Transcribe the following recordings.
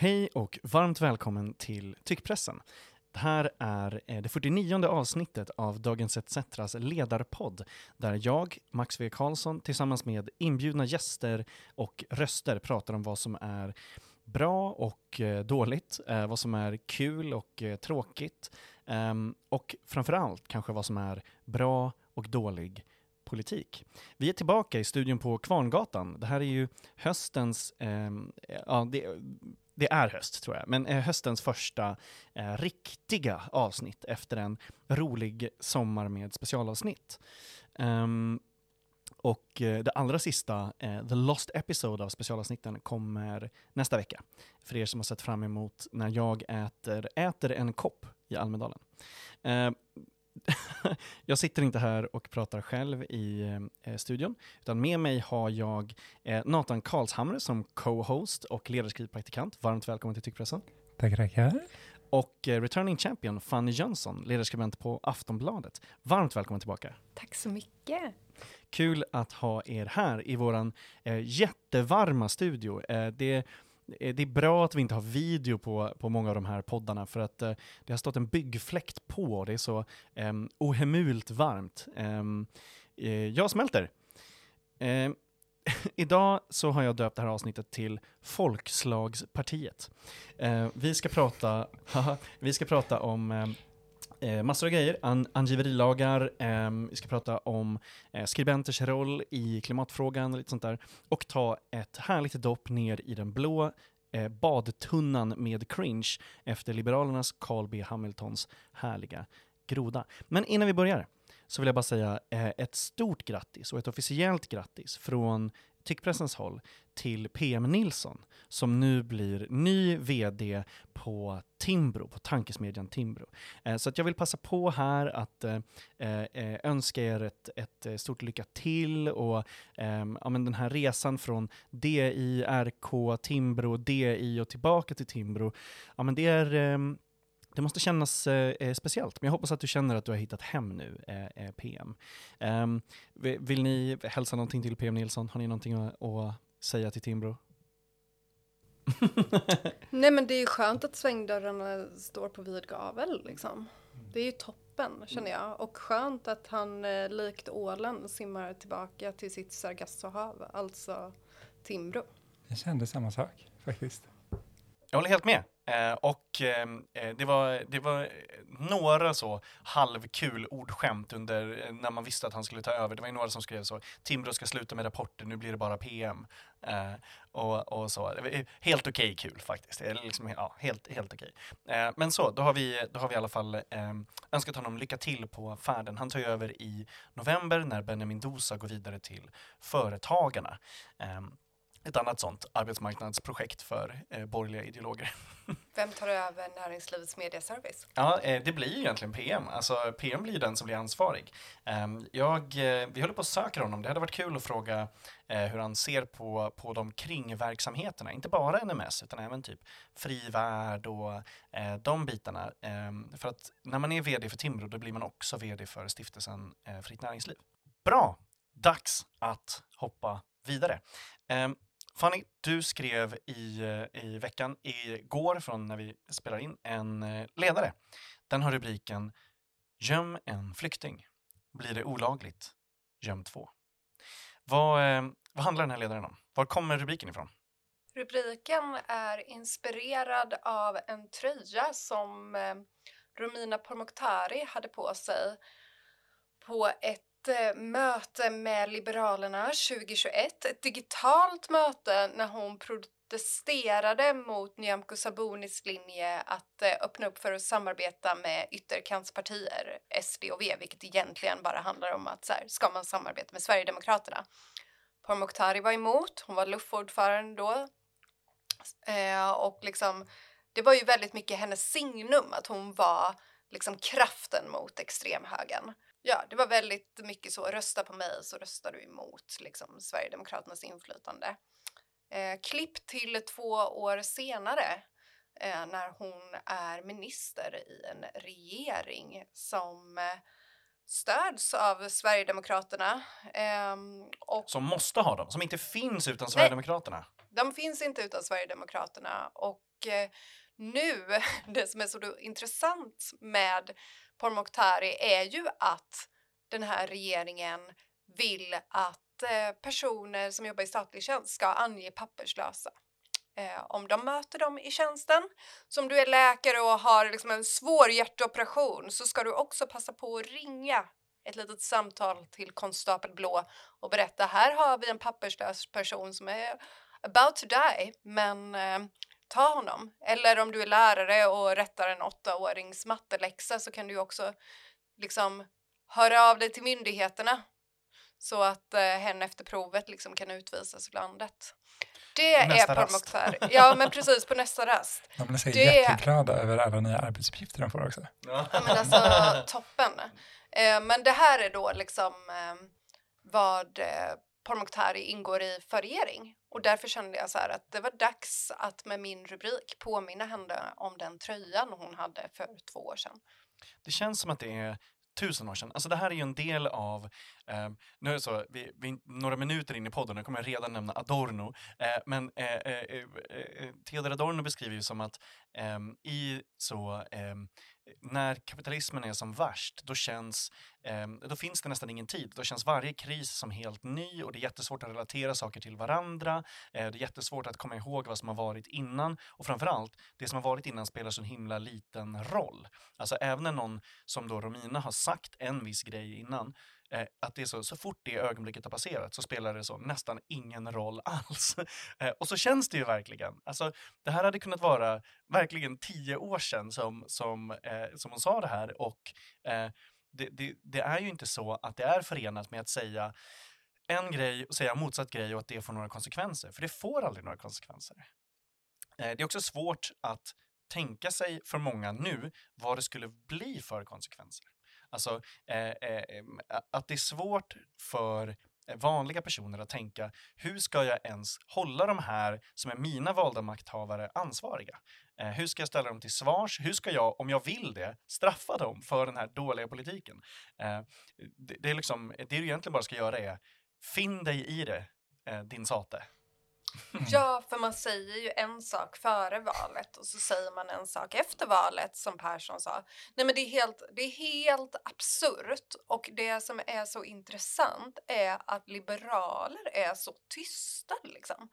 Hej och varmt välkommen till Tyckpressen. Det här är eh, det 49 avsnittet av Dagens ETCetras ledarpodd där jag, Max W Karlsson, tillsammans med inbjudna gäster och röster pratar om vad som är bra och eh, dåligt, eh, vad som är kul och tråkigt ehm, och framförallt kanske vad som är bra och dålig politik. Vi är tillbaka i studion på Kvarngatan. Det här är ju höstens, eh, ja, det, det, är höst tror jag, men eh, höstens första eh, riktiga avsnitt efter en rolig sommar med specialavsnitt. Um, och eh, det allra sista, eh, the lost episode av specialavsnitten, kommer nästa vecka. För er som har sett fram emot när jag äter, äter en kopp i Almedalen. Ehm, Jag sitter inte här och pratar själv i eh, studion, utan med mig har jag eh, Nathan Karlshamre som co-host och ledarskrivpraktikant. Varmt välkommen till Tyckpressen. Tackar, tackar. Och eh, returning champion Fanny Jönsson, ledarskribent på Aftonbladet. Varmt välkommen tillbaka. Tack så mycket. Kul att ha er här i våran eh, jättevarma studio. Eh, det Eh, det är bra att vi inte har video på, på många av de här poddarna för att eh, det har stått en byggfläkt på och det är så eh, ohemult varmt. Ehm, eh, jag smälter. Ehm, idag så har jag döpt det här avsnittet till Folkslagspartiet. Eh, vi, ska prata, vi ska prata om ehm, Eh, massor av grejer, An angiverilagar, eh, vi ska prata om eh, skribenters roll i klimatfrågan och lite sånt där. Och ta ett härligt dopp ner i den blå eh, badtunnan med cringe efter Liberalernas Carl B Hamiltons härliga groda. Men innan vi börjar så vill jag bara säga eh, ett stort grattis och ett officiellt grattis från Tyckpressens håll till PM Nilsson som nu blir ny VD på Timbro, på tankesmedjan Timbro. Eh, så att jag vill passa på här att eh, eh önska er ett, ett eh, stort lycka till och ehm, ja, men den här resan från DI, RK, Timbro, DI och tillbaka till Timbro, ja men det är ehm, det måste kännas eh, speciellt, men jag hoppas att du känner att du har hittat hem nu, eh, PM. Um, vill ni hälsa någonting till PM Nilsson? Har ni någonting att, att säga till Timbro? Nej men det är ju skönt att svängdörrarna står på vid gavel liksom. Det är ju toppen känner jag. Och skönt att han eh, likt ålen simmar tillbaka till sitt Sargassohav, alltså Timbro. Jag kände samma sak faktiskt. Jag håller helt med. Eh, och ehm, eh, det, var, det var några så halvkul ordskämt under eh, när man visste att han skulle ta över. Det var ju några som skrev så, Timbro ska sluta med rapporter, nu blir det bara PM. Eh, och, och så. Helt okej okay, kul faktiskt. Liksom, ja, helt, helt okej. Okay. Eh, men så, då har, vi, då har vi i alla fall eh, önskat honom lycka till på färden. Han tar ju över i november när Benjamin Dosa går vidare till Företagarna. Ehm, Ehm, ett annat sånt arbetsmarknadsprojekt för eh, borgerliga ideologer. Vem tar över Näringslivets medieservice? Ja, eh, det blir egentligen PM. Alltså, PM blir den som blir ansvarig. Eh, jag, eh, vi håller på att söka honom. Det hade varit kul att fråga eh, hur han ser på, på de kringverksamheterna. Inte bara NMS, utan även typ Frivärd och eh, de bitarna. Ehm, för att när man är vd för Timbro, då blir man också vd för stiftelsen Fritt Näringsliv. Bra! Dags att hoppa vidare. Fanny, du skrev i, eh, i veckan, igår från när vi spelar in, en eh, ledare. Den har rubriken Göm en flykting. Blir det olagligt? Göm två. Vad, eh, vad handlar den här ledaren om? Var kommer rubriken ifrån? Rubriken är inspirerad av en tröja som Romina Pourmokhtari hade på sig på ett Eh, möte med Liberalerna 2021. Ett digitalt möte när hon protesterade mot Nyamko Sabunis linje att eh, öppna upp för att samarbeta med ytterkantspartier, SD och V, vilket egentligen bara handlar om att så här, ska man samarbeta med Sverigedemokraterna? Pourmokhtari var emot, hon var luftordförande då. Eh, och liksom, det var ju väldigt mycket hennes signum att hon var liksom kraften mot extremhögern. Ja, det var väldigt mycket så, rösta på mig så röstar du emot liksom, Sverigedemokraternas inflytande. Eh, klipp till två år senare eh, när hon är minister i en regering som eh, stöds av Sverigedemokraterna. Ehm, och som måste ha dem, som inte finns utan Sverigedemokraterna. Nej, de finns inte utan Sverigedemokraterna och Och eh, nu, det som är så intressant med Pourmokhtari är ju att den här regeringen vill att eh, personer som jobbar i statlig tjänst ska ange papperslösa. Eh, om de möter dem i tjänsten. Så om du är läkare och har liksom en svår hjärtoperation så ska du också passa på att ringa ett litet samtal till konstapel Blå och berätta här har vi en papperslös person som är about to die men eh, ta honom. Eller om du är lärare och rättar en åttaårings matteläxa så kan du också liksom höra av dig till myndigheterna så att eh, hen efter provet liksom kan utvisas ur landet. Det nästa är Parmokhtar. Ja, men precis på nästa rast. De blir så det... jätteglada över alla nya arbetsuppgifter de får också. Ja, men alltså toppen. Eh, men det här är då liksom eh, vad eh, Pourmokhtari ingår i för regering. Och därför kände jag så här att det var dags att med min rubrik påminna henne om den tröjan hon hade för två år sedan. Det känns som att det är tusen år sedan. Alltså det här är ju en del av, eh, nu är det så, vi, vi, några minuter in i podden, nu kommer jag redan nämna Adorno, eh, men eh, eh, eh, eh Theodor Adorno beskriver ju som att ehm, i så ehm, när kapitalismen är som värst, då känns, eh, då finns det nästan ingen tid. Då känns varje kris som helt ny och det är jättesvårt att relatera saker till varandra. Eh, det är jättesvårt att komma ihåg vad som har varit innan och framförallt, det som har varit innan spelar så himla liten roll. Alltså även när någon som då Romina har sagt en viss grej innan eh, att det är så, så fort det ögonblicket har passerat så spelar det så nästan ingen roll alls. Eh, och så känns det ju verkligen. Alltså, det här hade kunnat vara verkligen tio år sedan som, som, eh, som hon sa det här och eh, det, det, det, är ju inte så att det är förenat med att säga en grej och säga motsatt grej och att det får några konsekvenser, för det får aldrig några konsekvenser. Eh, det är också svårt att tänka sig för många nu vad det skulle bli för konsekvenser. Alltså eh, eh, eh att det är svårt för eh, vanliga personer att tänka hur ska jag ens hålla de här som är mina valda makthavare ansvariga? Eh, hur ska jag ställa dem till svars? Hur ska jag, om jag vill det, straffa dem för den här dåliga politiken? Eh, det, det, är liksom, det du egentligen bara ska göra är finn dig i det, eh, din sate. Ja, för man säger ju en sak före valet och så säger man en sak efter valet som Persson sa. Nej men det är helt, det är helt absurt och det som är så intressant är att liberaler är så tysta liksom.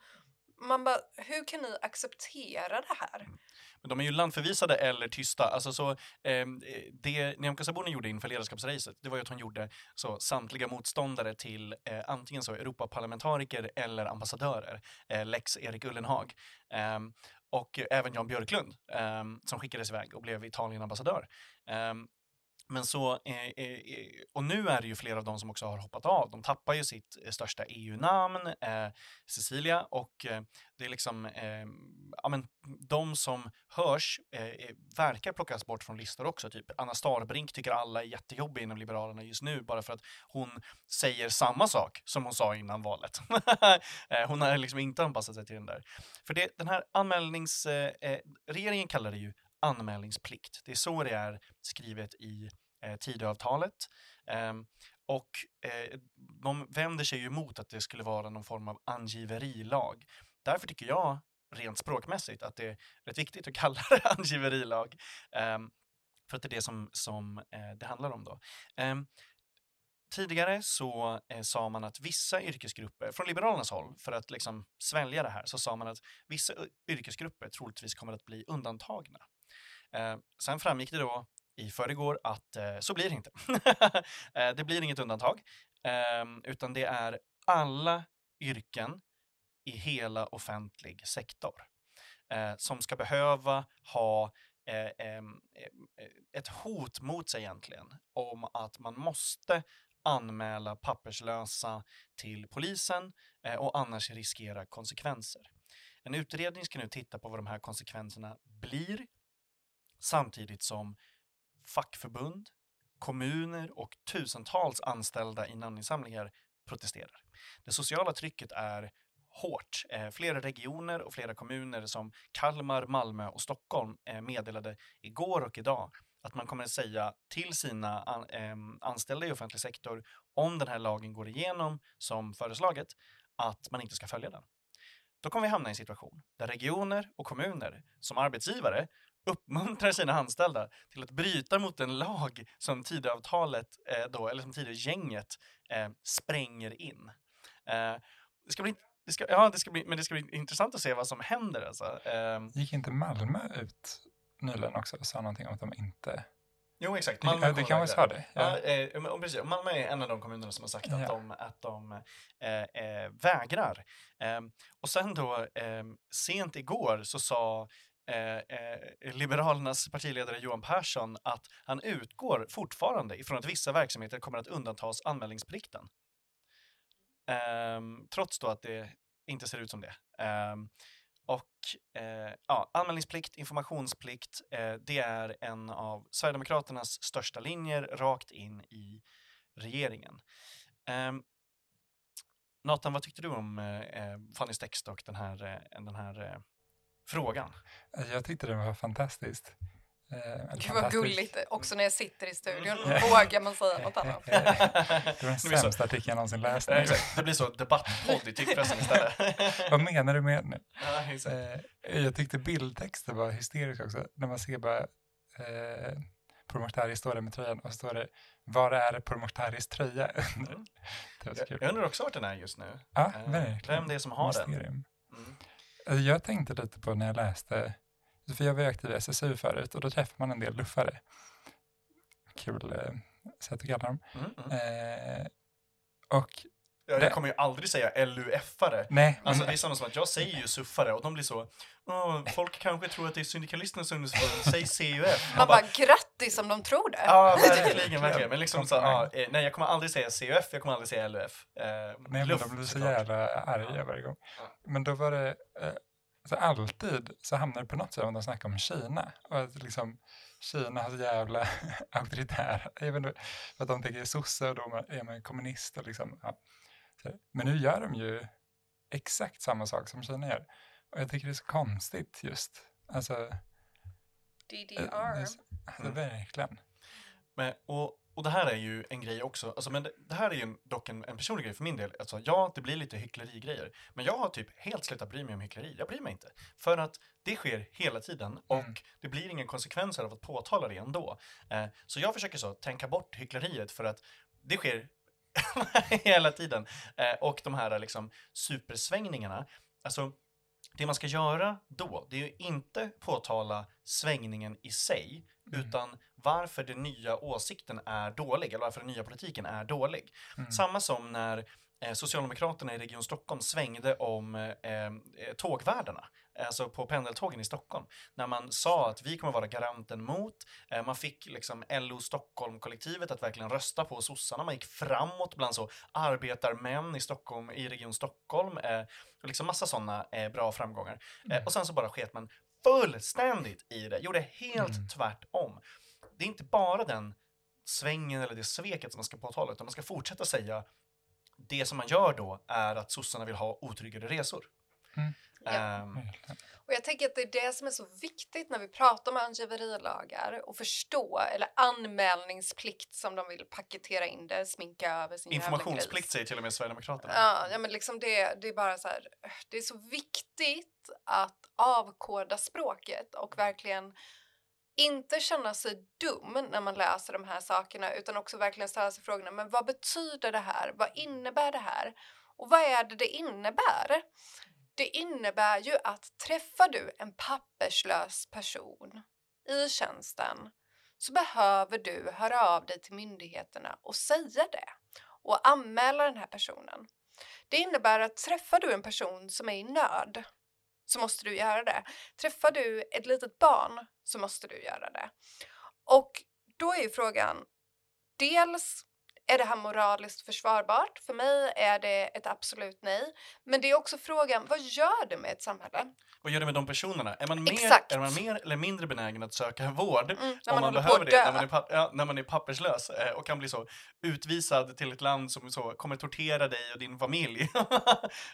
Man bara, hur kan ni acceptera det här? Mm. Men de är ju landförvisade eller tysta. Alltså så, eh, det Nyamko Sabuni gjorde inför ledarskapsracet, det var ju att hon gjorde så samtliga motståndare till eh, antingen så Europaparlamentariker eller ambassadörer, eh, lex Erik Ullenhag. Eh, och även Jan Björklund ehm, som skickades iväg och blev Italienambassadör. Ehm, men så, eh, eh, eh, och nu är det ju flera av dem som också har hoppat av. De tappar ju sitt eh, största EU-namn, eh, Cecilia, och eh, det är liksom, eh, ja men de som hörs eh, verkar plockas bort från listor också. Typ Anna Starbrink tycker alla är jättejobbig inom Liberalerna just nu bara för att hon säger samma sak som hon sa innan valet. hon har liksom inte anpassat sig till den där. För det, den här anmälnings... regeringen kallar det ju anmälningsplikt. Det är så det är skrivet i Eh, Tidöavtalet. Eh, och eh, de vänder sig ju emot att det skulle vara någon form av angiverilag. Därför tycker jag rent språkmässigt att det är rätt viktigt att kalla det angiverilag. Ehm, för att det är det som, som eh, det handlar om då. Ehm, tidigare så eh, sa man att vissa yrkesgrupper, från Liberalernas håll, för att liksom svälja det här, så sa man att vissa eh, yrkesgrupper troligtvis kommer att bli undantagna. Eh, sen framgick det då i förrgår att eh, så blir det inte. Eh, det blir inget undantag, ehm, utan det är alla yrken i hela offentlig sektor eh, som ska behöva ha eh, ehm, eh, ett hot mot sig egentligen om att man måste anmäla papperslösa till polisen eh, och annars riskera konsekvenser. En utredning ska nu titta på vad de här konsekvenserna blir samtidigt som fackförbund, kommuner och tusentals anställda i namninsamlingar protesterar. Det sociala trycket är hårt. Eh, flera regioner och flera kommuner som Kalmar, Malmö och Stockholm eh, meddelade igår och idag att man kommer att säga till sina an, eh, anställda i offentlig sektor om den här lagen går igenom som föreslaget att man inte ska följa den. då kommer vi hamna i en situation där regioner och kommuner som arbetsgivare uppmuntrar sina anställda till att bryta mot en lag som Tidöavtalet, eh, då, eller som Tidögänget, eh, spränger in. Eh, det ska bli det ska, ja, det ska bli, men det ska bli intressant att se vad som händer. Alltså. Eh, Gick inte Malmö ut nyligen också och sa någonting om att de inte... jo, exakt. Det, Malmö det kommer kan att vara vägra. så det. Ja, Ja. eh, precis. Malmö är en av de kommunerna som har sagt att Ja. de, att de eh, eh, vägrar. Ehm, och sen då, ehm, sent igår så sa eh, eh, Liberalernas partiledare Johan Persson att han utgår fortfarande ifrån att vissa verksamheter kommer att undantas anmälningsplikten. Ehm, trots då att det inte ser ut som det. Ehm, och eh, ja, anmälningsplikt, informationsplikt, eh, det är en av Sverigedemokraternas största linjer rakt in i regeringen. Um, Nathan, vad tyckte du om eh, eh Fannys text och den här, eh, den här eh, frågan? Jag tyckte det var fantastiskt. Eh, Gud vad gulligt, också när jag sitter i studion. Mm. Vågar man säga något annat? Det var den sämsta artikeln jag någonsin läst. Exakt. Det blir så debattpodd i tyckpressen istället. Vad menar du med nu? ja. Eh, jag tyckte bildtexten var hysterisk också. När man ser bara eh, Pourmokhtari står där med tröjan och så står det Var är Pourmokhtaris tröja? under?" Mm. det var så Jag, kul. jag undrar också vart den är just nu. Ja, eh, verkligen. vem det är som har den. Mysterium. Mm. Alltså, jag tänkte lite på när jag läste, för jag var ju aktiv i SSU förut och då träffar man en del luffare. Kul eh, sätt att kalla dem. Mm, mm. Eh, och Jag, det- jag kommer ju aldrig säga LUF-are. nej, Alltså men, det är samma som att jag säger ju suffare och de blir så, "Åh, folk kanske tror att det är syndikalisternas ungdomsförbund, säg CUF. Man bara grattis om de tror det. Ja, verkligen, verkligen. Men liksom så, ja, eh, nej, jag kommer aldrig säga CUF, jag kommer aldrig säga LUF. Eh, nej, men luff, de blir så jävla arga varje gång. Men då var det, eh, alltså alltid så hamnar det på något sätt om de snackar om Kina. Och att liksom Kina har så jävla auktoritär, jag vet inte, för att de tänker sosse och då är man kommunist och liksom, ja. Men nu gör de ju exakt samma sak som Kina gör. Och jag tycker det är så konstigt just. Alltså, eh, det är DDR. så- alltså Mm. verkligen. Men, och, och det här är ju en grej också, alltså, men det, det här är ju en- dock en, en personlig grej för min del. Alltså, ja, det blir lite hycklerigrejer, men jag har typ helt slutat bry mig om hyckleri. Jag bryr mig inte. För att det sker hela tiden och Mm. det blir ingen konsekvenser av att påtala det ändå. Eh, så jag försöker så tänka bort hyckleriet för att det sker hela tiden. Eh, och de här liksom supersvängningarna, alltså det man ska göra då, det är ju inte påtala svängningen i sig, Mm. utan varför den nya åsikten är dålig, eller varför den nya politiken är dålig. Mm. Samma som när eh, Socialdemokraterna i Region Stockholm svängde om eh, eh, tågvärdarna, alltså på pendeltågen i Stockholm. När man sa att vi kommer vara garanten mot, eh, man fick liksom LO Stockholm-kollektivet att verkligen rösta på sossarna, man gick framåt bland så arbetarmän i Stockholm, i Region Stockholm, eh, och liksom massa sådana eh, bra framgångar. Eh, och sen så bara sket man fullständigt i det, gjorde helt Mm. tvärtom. Det är inte bara den svängen eller det sveket som man ska påtala, utan man ska fortsätta säga det som man gör då är att sossarna vill ha otryggare resor. Mm. Ja. Ehm. Och jag tänker att det är det som är så viktigt när vi pratar om angiverilagar och förstå, eller anmälningsplikt som de vill paketera in det, sminka över sin informationsplikt säger till och med Sverigedemokraterna. Ja, ja men liksom det, det är bara så här, det är så viktigt att avkoda språket och verkligen inte känna sig dum när man läser de här sakerna utan också verkligen ställa sig frågorna, men vad betyder det här? Vad innebär det här? Och vad är det det innebär? Det innebär ju att träffar du en papperslös person i tjänsten så behöver du höra av dig till myndigheterna och säga det och anmäla den här personen. Det innebär att träffar du en person som är i nöd så måste du göra det. Träffar du ett litet barn så måste du göra det. Och då är ju frågan, dels är det här moraliskt försvarbart? För mig är det ett absolut nej. Men det är också frågan, vad gör det med ett samhälle? Vad gör det med de personerna? Är man mer, Exakt. är man mer eller mindre benägen att söka vård Mm, när om man, man behöver det när man, är ja, när man är papperslös eh, och kan bli så utvisad till ett land som så kommer tortera dig och din familj?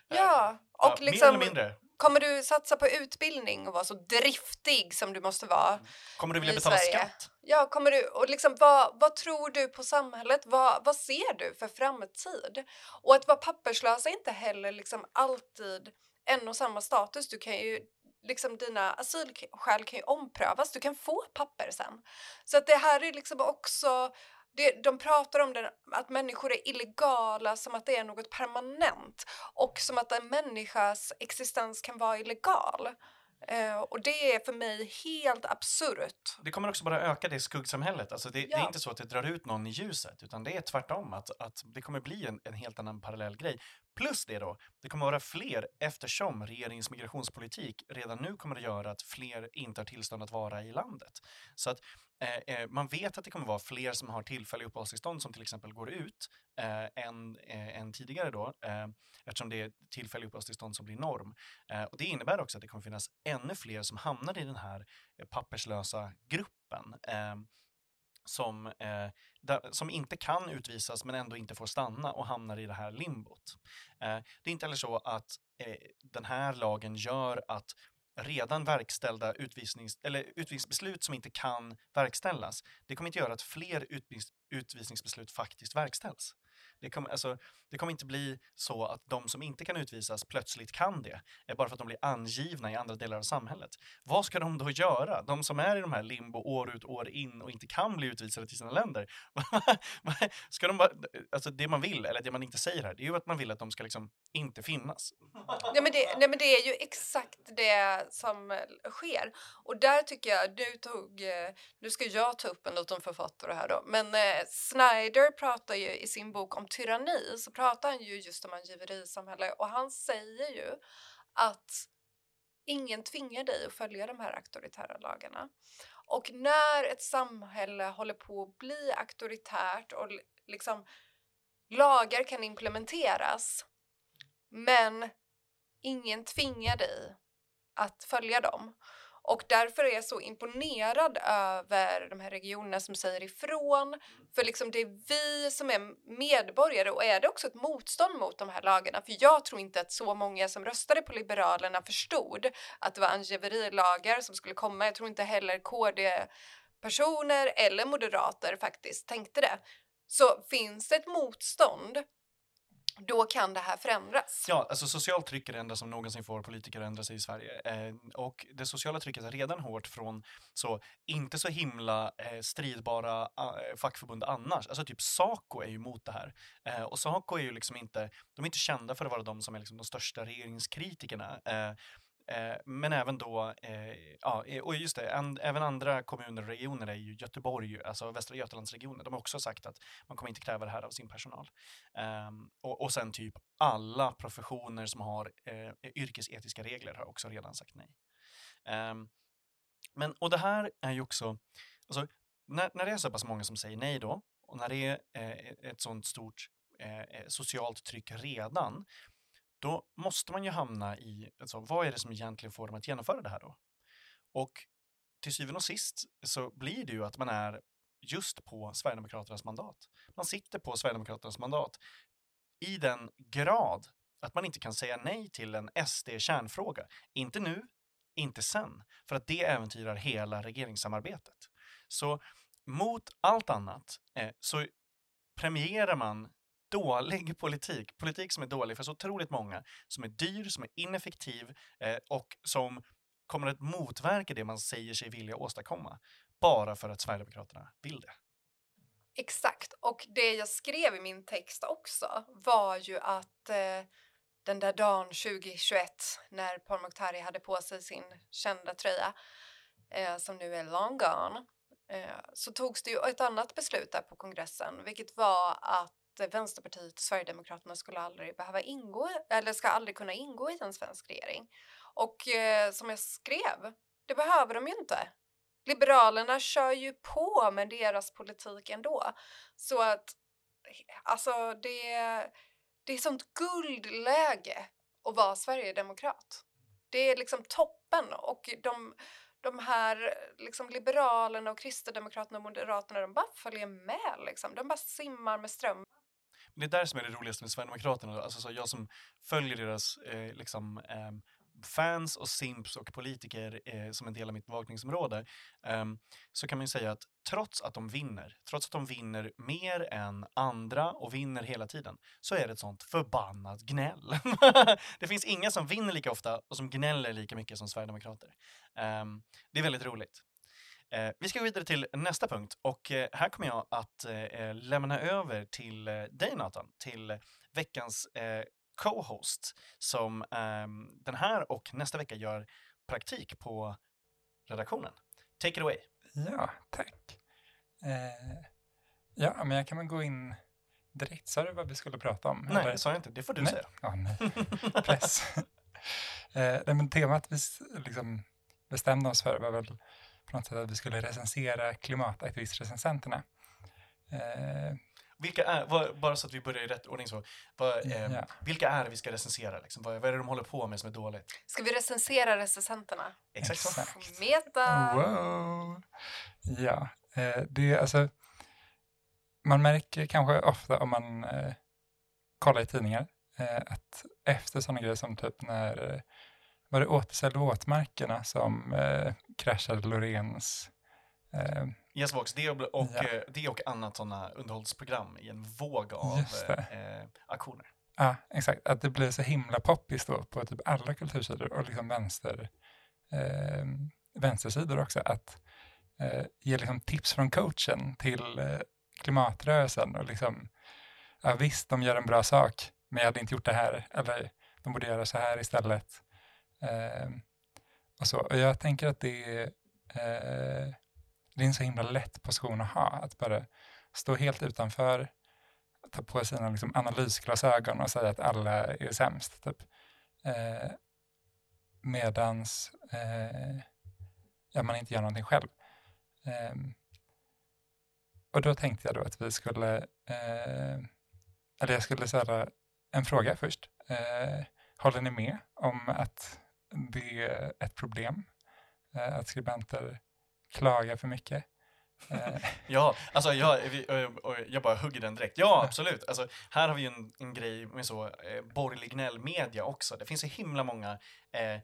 Eh, Ja, ja, och Mer liksom, eller mindre. Kommer du satsa på utbildning och vara så driftig som du måste vara? Kommer du vilja betala Sverige. skatt? Ja, kommer du, och liksom, vad, vad tror du på samhället? Vad, vad ser du för framtid? Och att vara papperslös är inte heller liksom alltid en och samma status. Du kan ju liksom dina asylskäl kan ju omprövas. Du kan få papper sen. Så att det här är liksom också det, de pratar om det, att människor är illegala som att det är något permanent och som att en människas existens kan vara illegal. Uh, och det är för mig helt absurt. Det kommer också bara öka det skuggsamhället. Alltså det, ja. det, är inte så att det drar ut någon i ljuset, utan det är tvärtom. Att, att det kommer bli en, en, helt annan parallell grej. Plus det då, det kommer vara fler eftersom regeringens migrationspolitik redan nu kommer att göra att fler inte har tillstånd att vara i landet. Så att Eh, eh, man vet att det kommer vara fler som har tillfälliga uppehållstillstånd som till exempel går ut eh, än, eh, än tidigare då, eh, eftersom det är tillfälliga uppehållstillstånd som blir norm. Eh, och det innebär också att det kommer finnas ännu fler som hamnar i den här eh, papperslösa gruppen eh, som, eh, där, som inte kan utvisas men ändå inte får stanna och hamnar i det här limbot. Eh, det är inte heller så att eh, den här lagen gör att redan verkställda utvisnings, eller utvisningsbeslut som inte kan verkställas, det kommer inte göra att fler utvisningsbeslut faktiskt verkställs. Det kommer, alltså, det kommer inte bli så att de som inte kan utvisas plötsligt kan det, eh, bara för att de blir angivna i andra delar av samhället. Vad ska de då göra? De som är i de här limbo år ut år in och inte kan bli utvisade till sina länder. ska de bara, alltså det man vill, eller det man inte säger här, det är ju att man vill att de ska liksom inte finnas. Nej men det, nej, men det är ju exakt det som eh, sker. Och där tycker jag, du tog, eh, nu ska jag ta upp en liten författare här då, men eh, Snyder pratar ju i sin bok om tyranni så pratar han ju just om angiverisamhälle och han säger ju att ingen tvingar dig att följa de här auktoritära lagarna. Och när ett samhälle håller på att bli auktoritärt och liksom lagar kan implementeras men ingen tvingar dig att följa dem och därför är jag så imponerad över de här regionerna som säger ifrån. För liksom det är vi som är medborgare och är det också ett motstånd mot de här lagarna? För jag tror inte att så många som röstade på Liberalerna förstod att det var angiverilagar som skulle komma. Jag tror inte heller KD personer eller moderater faktiskt tänkte det. Så finns det ett motstånd då kan det här förändras. Ja, alltså socialt tryck är det enda som någonsin får politiker att ändra sig i Sverige. Eh, och det sociala trycket är redan hårt från så inte så himla eh, stridbara eh, fackförbund annars. Alltså typ Saco är ju emot det här. Eh, och Saco är ju liksom inte, de är inte kända för att vara de som är liksom de största regeringskritikerna. Eh, Eh, men även då, eh, ja, eh, och just det, an, även andra kommuner och regioner är ju Göteborg, alltså Västra Götalandsregionen, de har också sagt att man kommer inte kräva det här av sin personal. Um, och, och sen typ alla professioner som har eh, yrkesetiska regler har också redan sagt nej. Um, men, och det här är ju också, alltså, när, när det är så pass många som säger nej då, och när det är eh, ett sånt stort eh, eh socialt tryck redan, då måste man ju hamna i, alltså, vad är det som egentligen får dem att genomföra det här då? Och till syvende och sist så blir det ju att man är just på Sverigedemokraternas mandat. Man sitter på Sverigedemokraternas mandat i den grad att man inte kan säga nej till en SD-kärnfråga. Inte nu, inte sen, för att det äventyrar hela regeringssamarbetet. Så mot allt annat eh, så premierar man dålig politik, politik som är dålig för så otroligt många, som är dyr, som är ineffektiv eh, och som kommer att motverka det man säger sig vilja åstadkomma, bara för att Sverigedemokraterna vill det. Exakt, och det jag skrev i min text också var ju att eh, den där dagen 2021 när Paul Mokhtari hade på sig sin kända tröja eh, som nu är long gone eh, så togs det ju ett annat beslut där på kongressen vilket var att Vänsterpartiet och Sverigedemokraterna skulle aldrig behöva ingå, eller ska aldrig kunna ingå i en svensk regering. Och eh, som jag skrev, det behöver de ju inte. Liberalerna kör ju på med deras politik ändå. Så att, alltså det, det är sånt guldläge att vara sverigedemokrat. Det är liksom toppen och de, de här liksom, liberalerna och kristdemokraterna och moderaterna de bara följer med. Liksom. De bara simmar med strömmen. Det är där som är det roligaste med Sverigedemokraterna. Alltså, så jag som följer deras eh, liksom, eh, fans och simps och politiker eh, som en del av mitt bevakningsområde ehm, så kan man ju säga att trots att de vinner, trots att de vinner mer än andra och vinner hela tiden, så är det ett sånt förbannat gnäll. det finns inga som vinner lika ofta och som gnäller lika mycket som Sverigedemokrater. Ehm, det är väldigt roligt. Eh, vi ska gå vidare till nästa punkt och eh, här kommer jag att eh, lämna över till dig Nathan, till veckans co-host som ehm, den här och nästa vecka gör praktik på redaktionen. Take it away. Ja, tack. Eh, ja, men jag kan väl gå in direkt. Sa du vad vi skulle prata om? Nej, eller? det sa jag inte. Det får du Nej. säga. Ja, nej. Press. eh, nej, men temat vi liksom bestämde oss för var väl på något sätt att vi skulle recensera klimataktivistrecensenterna. Eh, Vilka är, vad, bara så att vi börjar i rätt ordning så, vad, ehm, Ja. vilka är det vi ska recensera? Liksom? Vad, vad är det de håller på med som är dåligt? Ska vi recensera recensenterna? Exakt så. Exakt. Meta! Wow! Ja, eh, det är alltså, man märker kanske ofta om man eh, kollar i tidningar eh, att efter sådana grejer som typ när, eh, var det återställ våtmarkerna som eh, kraschade Lorens eh, Yes Vox, det och, och, Ja. eh, det och annat sådana underhållsprogram i en våg av det. eh, aktioner. Ja, exakt. Att det blir så himla poppis då på typ alla kultursidor och liksom vänster, eh, vänstersidor också. Att eh, ge liksom tips från coachen till eh, klimatrörelsen och liksom, ja visst, de gör en bra sak, men jag hade inte gjort det här. Eller de borde göra så här istället. Eh, och, så. och jag tänker att det är, eh, det är en så himla lätt position att ha. Att bara stå helt utanför ta på sina liksom, analysglasögon och säga att alla är sämst. Typ. Eh, medans eh, ja, man inte gör någonting själv. Eh, och då tänkte jag då att vi skulle, eh, eller jag skulle ställa en fråga först. Eh, håller ni med om att det är ett problem eh, att skribenter klagar för mycket? Eh, ja, alltså jag, jag bara hugger den direkt. Ja, absolut. Alltså, här har vi ju en, en grej med så eh, borgerlig gnällmedia också. Det finns så himla många eh,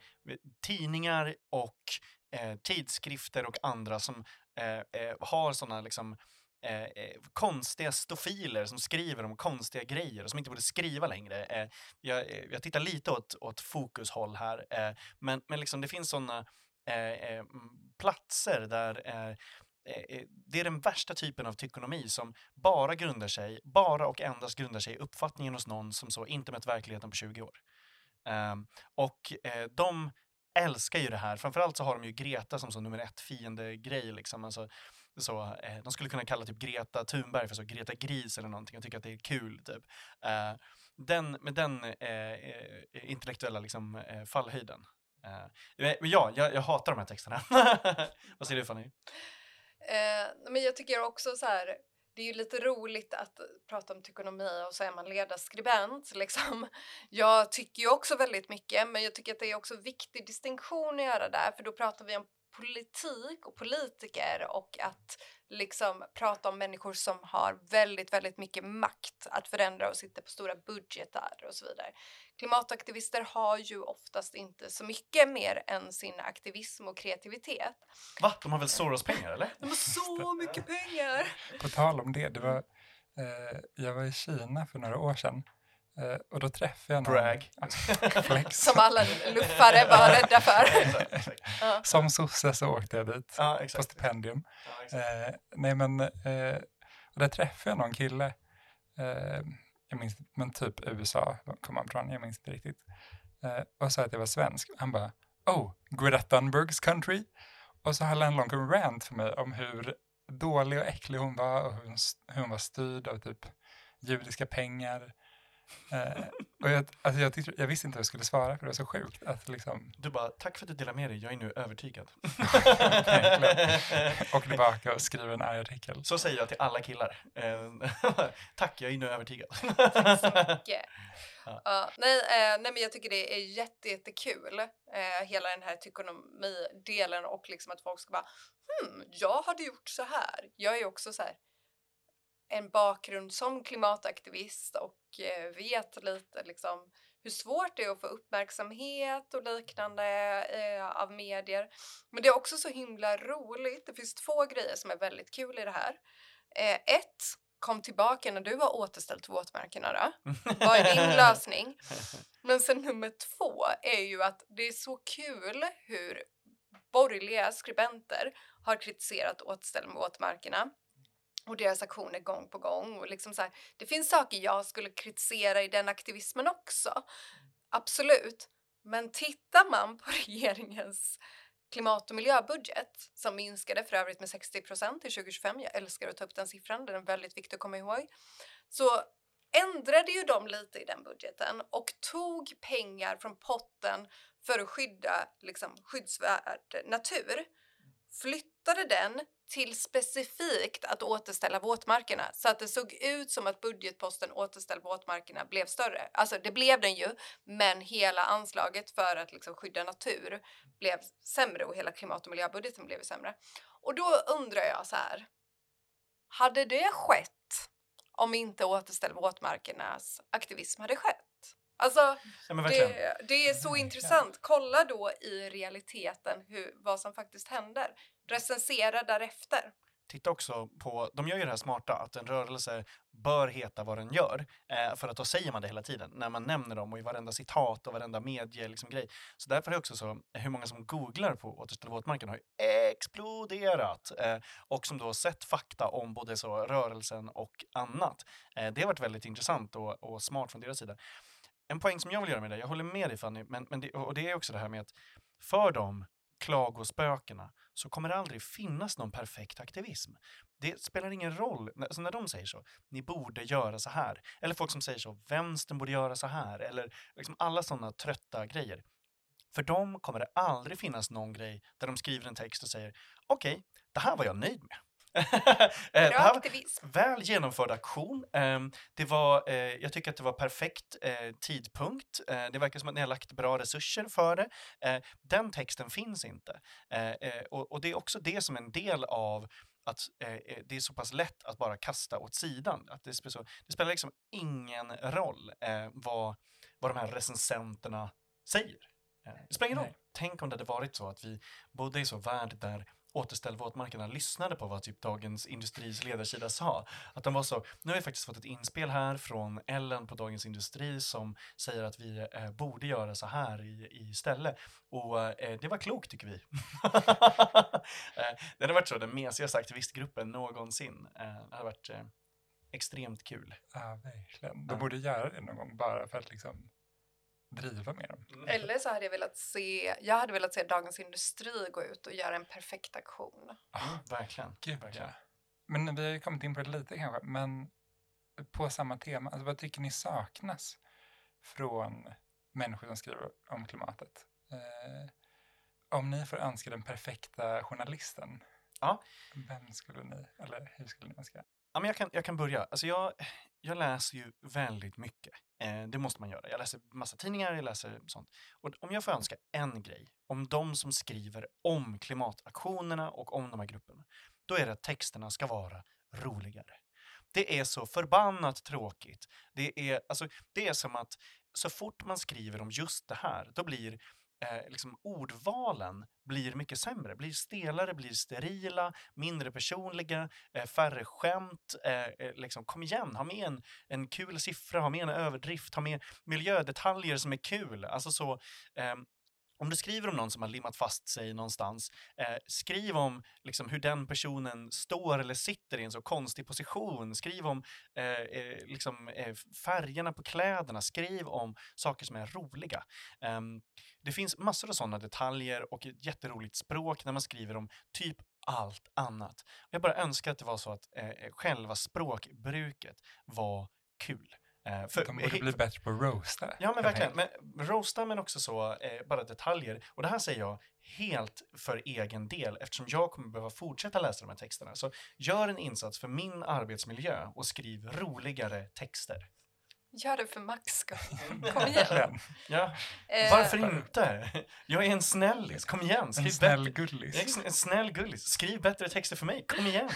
tidningar och eh, tidskrifter och andra som eh, eh, har sådana liksom Eh, eh, konstiga stofiler som skriver om konstiga grejer och som inte borde skriva längre. Eh, jag, eh, jag tittar lite åt, åt fokushåll här, eh, men, men liksom det finns sådana eh, eh platser där eh, det är den värsta typen av tykonomi som bara grundar sig, bara och endast grundar sig i uppfattningen hos någon som så inte mött verkligheten på 20 år. Ehm, och de älskar ju det här, framförallt så har de ju Greta som så nummer ett fiende-grej liksom. Alltså, så, eh, de skulle kunna kalla typ Greta Thunberg för så Greta Gris eller någonting och tycka att det är kul typ. Eh, den, med den eh, eh intellektuella liksom, eh, fallhöjden. Eh, men ja, jag, jag hatar de här texterna. Vad säger du Fanny? Eh, men jag tycker också så här, det är ju lite roligt att prata om tykonomi och så är man ledarskribent. Liksom. Jag tycker ju också väldigt mycket, men jag tycker att det är också viktig distinktion att göra där, för då pratar vi om politik och politiker och att liksom prata om människor som har väldigt, väldigt mycket makt att förändra och sitter på stora budgetar och så vidare. Klimataktivister har ju oftast inte så mycket mer än sin aktivism och kreativitet. Va? De har väl Soros-pengar eller? De har så mycket pengar! På tal om det, det var, eh, jag var i Kina för några år sedan och då träffade jag någon... Brag. Flex. Som alla luffare var rädda för. exakt, exakt. Ja. Som sosse så åkte jag dit Ja, på exakt. stipendium. Ja. Eh, nej men, eh, och där träffade jag någon kille, eh, jag minns men typ USA kom han från, jag minns inte riktigt. Eh, och sa att jag var svensk. Han bara, oh, Greta Thunbergs country. Och så höll han en lång rant för mig om hur dålig och äcklig hon var och hur hon, hur hon var styrd av typ judiska pengar. Eh, och jag, alltså jag, tyckte, jag visste inte vad jag skulle svara för det var så sjukt att liksom Du bara, tack för att du delar med dig, jag är nu övertygad. åka tillbaka och skriva en arg artikel. Så säger jag till alla killar. Eh, tack, jag är nu övertygad. Tack så mycket. Ja. Ja, nej, eh, nej, men jag tycker det är jätte, jättekul, eh, hela den här tykonomidelen och liksom att folk ska bara hmm, jag hade gjort så här. Jag är också så här en bakgrund som klimataktivist och eh, vet lite liksom hur svårt det är att få uppmärksamhet och liknande eh, av medier. Men det är också så himla roligt. Det finns två grejer som är väldigt kul i det här. Eh, ett, kom tillbaka när du har återställt våtmarkerna då. Vad är din lösning? Men sen nummer två är ju att det är så kul hur borgerliga skribenter har kritiserat återställning av våtmarkerna och deras aktioner gång på gång. Och liksom så här, det finns saker jag skulle kritisera i den aktivismen också. Absolut. Men tittar man på regeringens klimat och miljöbudget som minskade för övrigt med 60 procent till 2025. Jag älskar att ta upp den siffran, den är väldigt viktig att komma ihåg. Så ändrade ju de lite i den budgeten och tog pengar från potten för att skydda liksom, skyddsvärd natur, flyttade den till specifikt att återställa våtmarkerna så att det såg ut som att budgetposten återställ våtmarkerna blev större. Alltså det blev den ju, men hela anslaget för att liksom skydda natur blev sämre och hela klimat och miljöbudgeten blev sämre. Och då undrar jag så här. Hade det skett om inte återställ våtmarkernas aktivism hade skett? Alltså, Ja, det, det är så intressant. Kolla då i realiteten hur, vad som faktiskt händer. Recensera därefter. Titta också på, de gör ju det här smarta, att en rörelse bör heta vad den gör. Eh, för att då säger man det hela tiden, när man nämner dem och i varenda citat och varenda medie liksom, grej. Så därför är också så, hur många som googlar på återställ våtmarken har ju exploderat. Eh, och som då sett fakta om både så rörelsen och annat. Eh, det har varit väldigt intressant och, och smart från deras sida. En poäng som jag vill göra med det, jag håller med dig Fanny, men, men det, och det är också det här med att för de klagospökena så kommer det aldrig finnas någon perfekt aktivism. Det spelar ingen roll, alltså när de säger så, ni borde göra så här, eller folk som säger så, vänstern borde göra så här, eller liksom alla sådana trötta grejer. För dem kommer det aldrig finnas någon grej där de skriver en text och säger okej, det här var jag nöjd med. Eh, det här var aktivism. väl genomförd aktion. Ehm, det var, eh, jag tycker att det var perfekt eh, tidpunkt. Det verkar som att ni har lagt bra resurser för det. Den texten finns inte. Och, det är också det som är en del av att eh, det är så pass lätt att bara kasta åt sidan. Att det, spe- så, det spelar liksom ingen roll eh, vad, vad de här recensenterna säger. Eh, det spelar ingen roll. Tänk om det hade varit så att vi bodde i så värld där Återställ våtmarkerna lyssnade på vad typ Dagens Industris ledarsida sa. Att de var så, nu har vi faktiskt fått ett inspel här från Ellen på Dagens Industri som säger att vi eh, borde göra så här i, istället. Och eh, det var klokt tycker vi. eh, det hade varit så den mesigaste aktivistgruppen någonsin. Eh, det hade varit eh, extremt kul. Ja, verkligen. De borde göra det någon gång bara för att liksom driva med dem. Eller så hade jag velat se, jag hade velat se Dagens Industri gå ut och göra en perfekt aktion. Mm, verkligen. Gud, verkligen. ja. Men vi har ju kommit in på det lite kanske, men på samma tema, alltså, vad tycker ni saknas från människor som skriver om klimatet? Eh, om ni får önska den perfekta journalisten, Ja. vem skulle ni, eller hur skulle ni önska? Ja, men jag, kan, jag kan börja. Alltså jag, jag läser ju väldigt mycket. Eh, det måste man göra. Jag läser massa tidningar, jag läser sånt. Och om jag får önska en grej om de som skriver om klimataktionerna och om de här grupperna, då är det att texterna ska vara roligare. Det är så förbannat tråkigt. Det är, alltså, det är som att så fort man skriver om just det här, då blir eh, liksom ordvalen blir mycket sämre, blir stelare, blir sterila, mindre personliga, eh, färre skämt. Eh, eh, liksom, kom igen, ha med en, en kul siffra, ha med en överdrift, ha med miljödetaljer som är kul. Alltså så, ehm, om du skriver om någon som har limmat fast sig någonstans, eh, skriv om liksom, hur den personen står eller sitter i en så konstig position. Skriv om eh, eh, liksom, eh, färgerna på kläderna. Skriv om saker som är roliga. Ehm, det finns massor av sådana detaljer och ett jätteroligt språk när man skriver om typ allt annat. Jag bara önskar att det var så att eh, eh själva språkbruket var kul. Eh, för- De borde bli bättre på att roasta. Ja men verkligen. Men roasta men också så, eh, bara detaljer. Och det här säger jag helt för egen del eftersom jag kommer behöva fortsätta läsa de här texterna. Så gör en insats för min arbetsmiljö och skriv roligare texter. Gör det för Max skull. Kom igen. Ja, Eh, varför inte? Jag är en snällis, kom igen. En Skriv snäll bättre. gullis. En snäll gullis. Skriv bättre texter för mig, kom igen.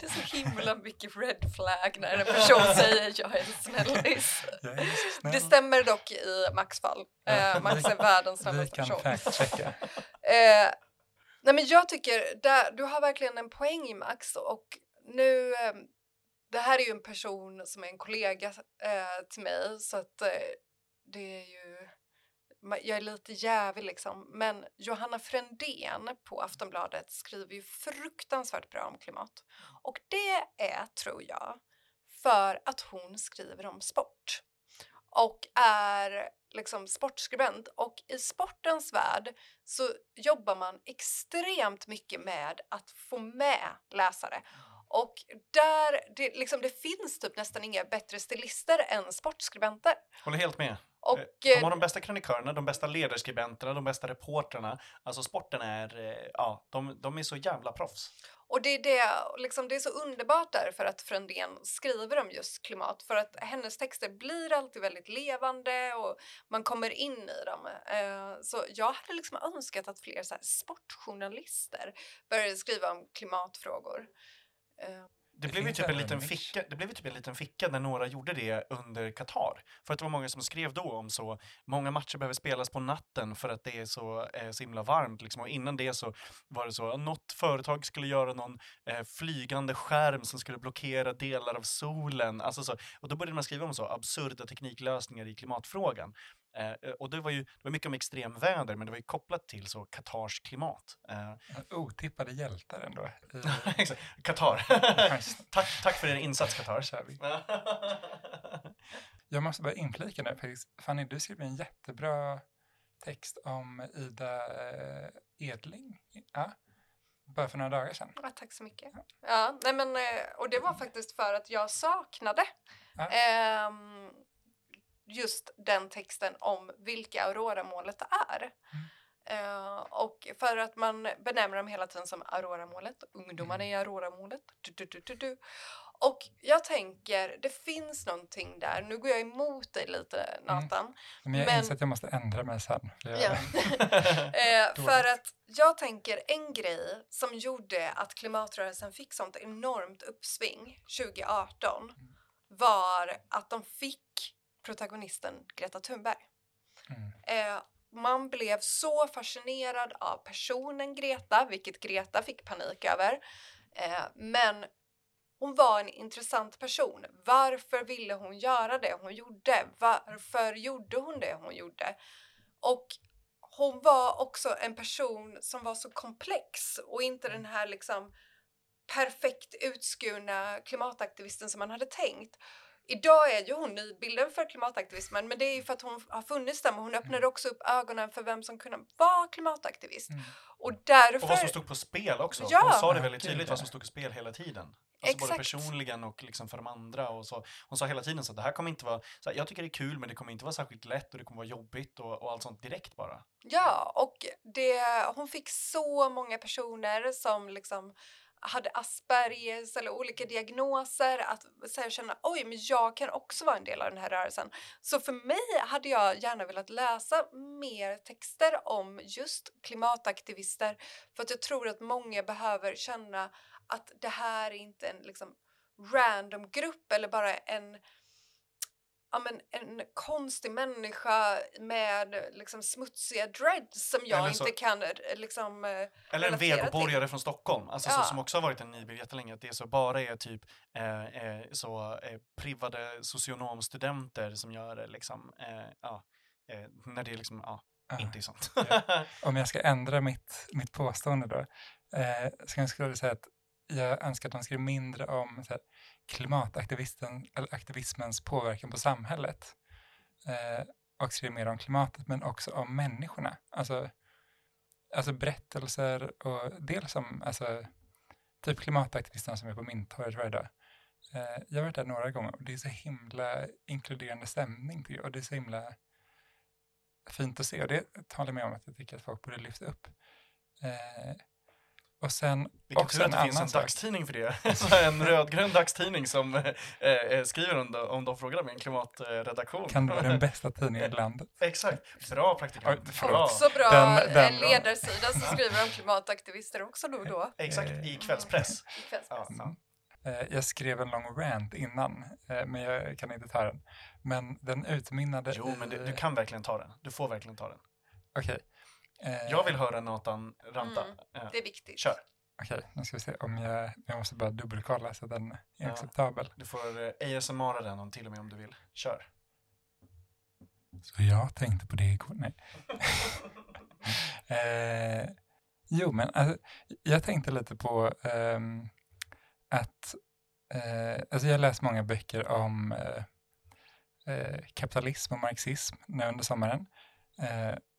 Det är så himla mycket red flag när en person säger jag är en snällis. Snäll. Det stämmer dock i Max fall. Eh, Max är världens Vi snällaste kan person. fact-checka. Eh, nej men jag tycker, där, du har verkligen en poäng i Max och nu, eh, det här är ju en person som är en kollega eh, till mig så att eh, det är ju, jag är lite jävig liksom, men Johanna Frändén på Aftonbladet skriver ju fruktansvärt bra om klimat. Och det är, tror jag, för att hon skriver om sport. Och är liksom sportskribent. Och i sportens värld så jobbar man extremt mycket med att få med läsare. Och där, det, liksom, det finns typ nästan inga bättre stilister än sportskribenter. Håller helt med. Och, De eh, har de bästa krönikörerna, de bästa ledarskribenterna, de bästa reportrarna. Alltså sporten är, eh, ja, de, de är så jävla proffs. Och det är, det, liksom, det är så underbart därför att Frändén skriver om just klimat för att hennes texter blir alltid väldigt levande och man kommer in i dem. Eh, så jag hade liksom önskat att fler så sportjournalister började skriva om klimatfrågor. Eh, Det, Det blev ju typ en liten ficka, det blev ju typ en liten ficka när några gjorde det under Qatar. För att det var många som skrev då om så, många matcher behöver spelas på natten för att det är så, eh, så himla varmt. Liksom. Och innan det så var det så, något företag skulle göra någon eh, flygande skärm som skulle blockera delar av solen. Alltså så, och då började man skriva om så absurda tekniklösningar i klimatfrågan. Eh, och det var ju det var mycket om extremväder, men det var ju kopplat till så Qatars klimat. Eh, Otippade hjältar ändå. Qatar. tack, tack för din insats Qatar. Jag måste bara inflika nu. Fanny, du skrev en jättebra text om Ida eh, Edling. Ja. Bara för några dagar sedan. Ja, tack så mycket. Ja, nej men, eh, och det var faktiskt för att jag saknade Ja. ehm, just den texten om vilka Aurora-målet är. Eh, och för att man benämner dem hela tiden som Aurora-målet, ungdomarna i Aurora-målet. Du, du, du, du, du. Och jag tänker, det finns någonting där. Nu går jag emot dig lite, Nathan. Men jag Men- inser att jag måste ändra mig sen. Eh, Dåligt. för att jag tänker en grej som gjorde att klimatrörelsen fick sånt enormt uppsving 2018 var att de fick protagonisten Greta Thunberg. Mm. Eh, man blev så fascinerad av personen Greta, vilket Greta fick panik över. Eh, men hon var en intressant person. Varför ville hon göra det hon gjorde? Varför gjorde hon det hon gjorde? Och hon var också en person som var så komplex och inte den här liksom perfekt utskurna klimataktivisten som man hade tänkt. Idag är ju hon nidbilden för klimataktivismen men det är ju för att hon har funnits där men hon öppnade också upp ögonen för vem som kunde vara klimataktivist. Mm. Och därför... Och vad som stod på spel också. Ja. Hon sa det väldigt tydligt vad som stod på spel hela tiden. Alltså både personligen och liksom för de andra. Och så. Hon sa hela tiden så att det här kommer inte vara, så här, jag tycker det är kul men det kommer inte vara särskilt lätt och det kommer vara jobbigt och, och allt sånt direkt bara. Ja, och det, hon fick så många personer som liksom hade Aspergers eller olika diagnoser att så här, känna oj, men jag kan också vara en del av den här rörelsen. Så för mig hade jag gärna velat läsa mer texter om just klimataktivister för att jag tror att många behöver känna att det här är inte en liksom random grupp eller bara en ja, men en konstig människa med liksom smutsiga dreads som jag Eller inte så- kan eh, liksom... eh, Eller en vegoborgare från Stockholm, alltså Ja. så, som också har varit en nidbild jättelänge, att det så bara är typ eh, eh, så eh, privade socionomstudenter som gör det liksom, eh, ja, eh, när det liksom, ja, Ja. inte är sant. Om jag ska ändra mitt, mitt påstående då, eh, så jag skulle säga att jag önskar att de skrev mindre om så här, klimataktivismens påverkan på samhället. Eh, och skriver mer om klimatet, men också om människorna. Alltså, alltså berättelser och dels om alltså, typ klimataktivisterna som är på Mynttorget varje dag. Eh, jag har varit där några gånger och det är så himla inkluderande stämning tycker det och det är så himla fint att se och det talar jag med om att jag tycker att folk borde lyfta upp. Eh, och sen Vilken också tur att en det finns en sak. dagstidning för det. En rödgrön dagstidning som eh, eh, skriver om, om de frågar med en klimatredaktion. Kan det vara den bästa tidningen i landet? Exakt. Bra praktikant. Bra. Också bra Den- den en då? ledarsida som skriver om klimataktivister också då och då. Exakt, i kvällspress. I kvällspress. Ja, ja. Eh, Jag skrev en lång rant innan, eh, men jag kan inte ta den. Men den utmynnade Jo, men du, du kan verkligen ta den. Du får verkligen ta den. Okej. Eh, Jag vill höra Nathan ranta. Mm. Eh, Det är viktigt. Kör. Okej, nu ska vi se om jag... Jag måste bara dubbelkolla så att den är Ja. acceptabel. Du får eh, ASMR den om till och med om du vill. Kör. Så jag tänkte på det igår. Nej. eh, jo, men alltså, jag tänkte lite på ehm, att... Eh, alltså jag läst många böcker om eh, eh, kapitalism och marxism nu under sommaren.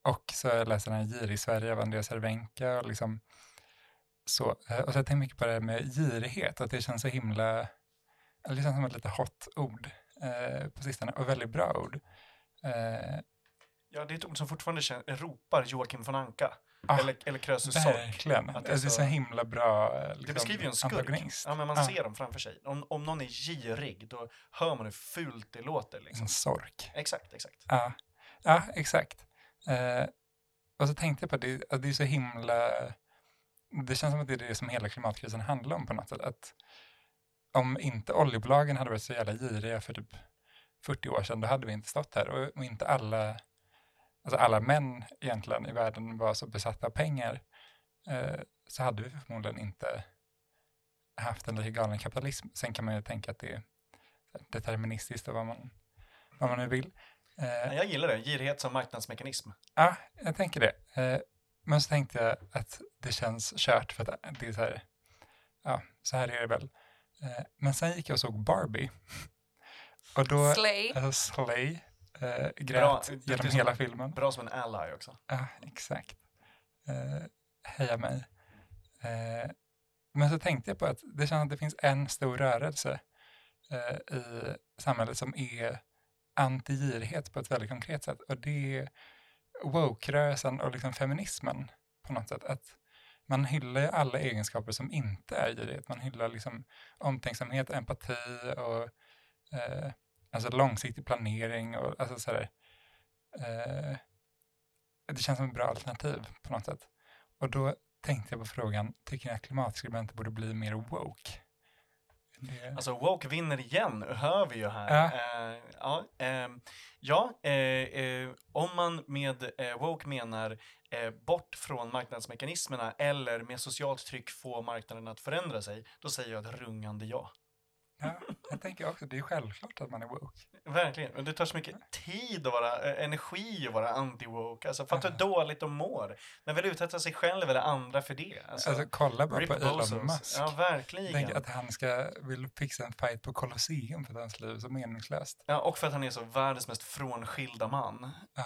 Och så har jag läst den här Girig Sverige av Andreas Cervenka. Och, liksom, så, eh, och så har jag tänkt mycket på det här med girighet, att det känns så himla... Det känns som ett lite hot ord eh, på sistone, och väldigt bra ord. Eh, Ja, det är ett ord som fortfarande kän- ropar Joakim von Anka. Ah, eller eller Krösus Sork. Verkligen. Att det det är är så så- himla bra eh, liksom, Det beskriver ju en skurk. Ja, men man Ja. ser dem framför sig. Om, om någon är girig, då hör man hur fult det låter. Liksom. Som sork. Exakt, exakt. Ja, ja exakt. Eh, och så tänkte jag på att det, att det är så himla... Det känns som att det är det som hela klimatkrisen handlar om på något sätt. Att om inte oljebolagen hade varit så jävla giriga för typ 40 år sedan, då hade vi inte stått här. Och om inte alla, alltså alla män egentligen i världen var så besatta av pengar, eh, så hade vi förmodligen inte haft en lika galen kapitalism. Sen kan man ju tänka att det är deterministiskt och vad man, vad man nu vill. Eh, Ja, Jag gillar det. Girighet som marknadsmekanism. Ja, jag tänker det. Eh, men så tänkte jag att det känns kört för att det är så här, ja, så här är det väl. Eh, men sen gick jag och såg Barbie. Och då, Slay. alltså Slay, eh, grät Bra, det- det är genom som- hela filmen. Bra som en ally också. Ja, exakt. Eh, heja mig. Eh, men så tänkte jag på att det känns att det finns en stor rörelse eh, i samhället som är anti-girighet på ett väldigt konkret sätt. Och det är woke-rörelsen och liksom feminismen på något sätt. Att man hyllar ju alla egenskaper som inte är girighet. Man hyllar liksom omtänksamhet, empati och eh, alltså långsiktig planering och alltså sådär. Eh, det känns som ett bra alternativ på något sätt. Och då tänkte jag på frågan, tycker ni att klimatskribenter borde bli mer woke? Det, Alltså woke vinner igen, hör vi ju här. Ja. Eh, ja, ehm, ja eh, eh, om man med eh, woke menar eh, bort från marknadsmekanismerna eller med socialt tryck få marknaden att förändra sig, då säger jag ett rungande ja. ja, jag tänker också, det är självklart att man är woke. Verkligen, och det tar så mycket tid att vara, eh, energi att vara anti-woke. Alltså fatta hur dåligt de mår. Men väl utsätta sig själv eller andra för det. Alltså, Alltså kolla bara på Elon. Musk. Ja, verkligen. Tänk att han ska vill fixa en fight på Colosseum för att hans liv är så meningslöst. Ja, och för att han är så världens mest frånskilda man. Ja.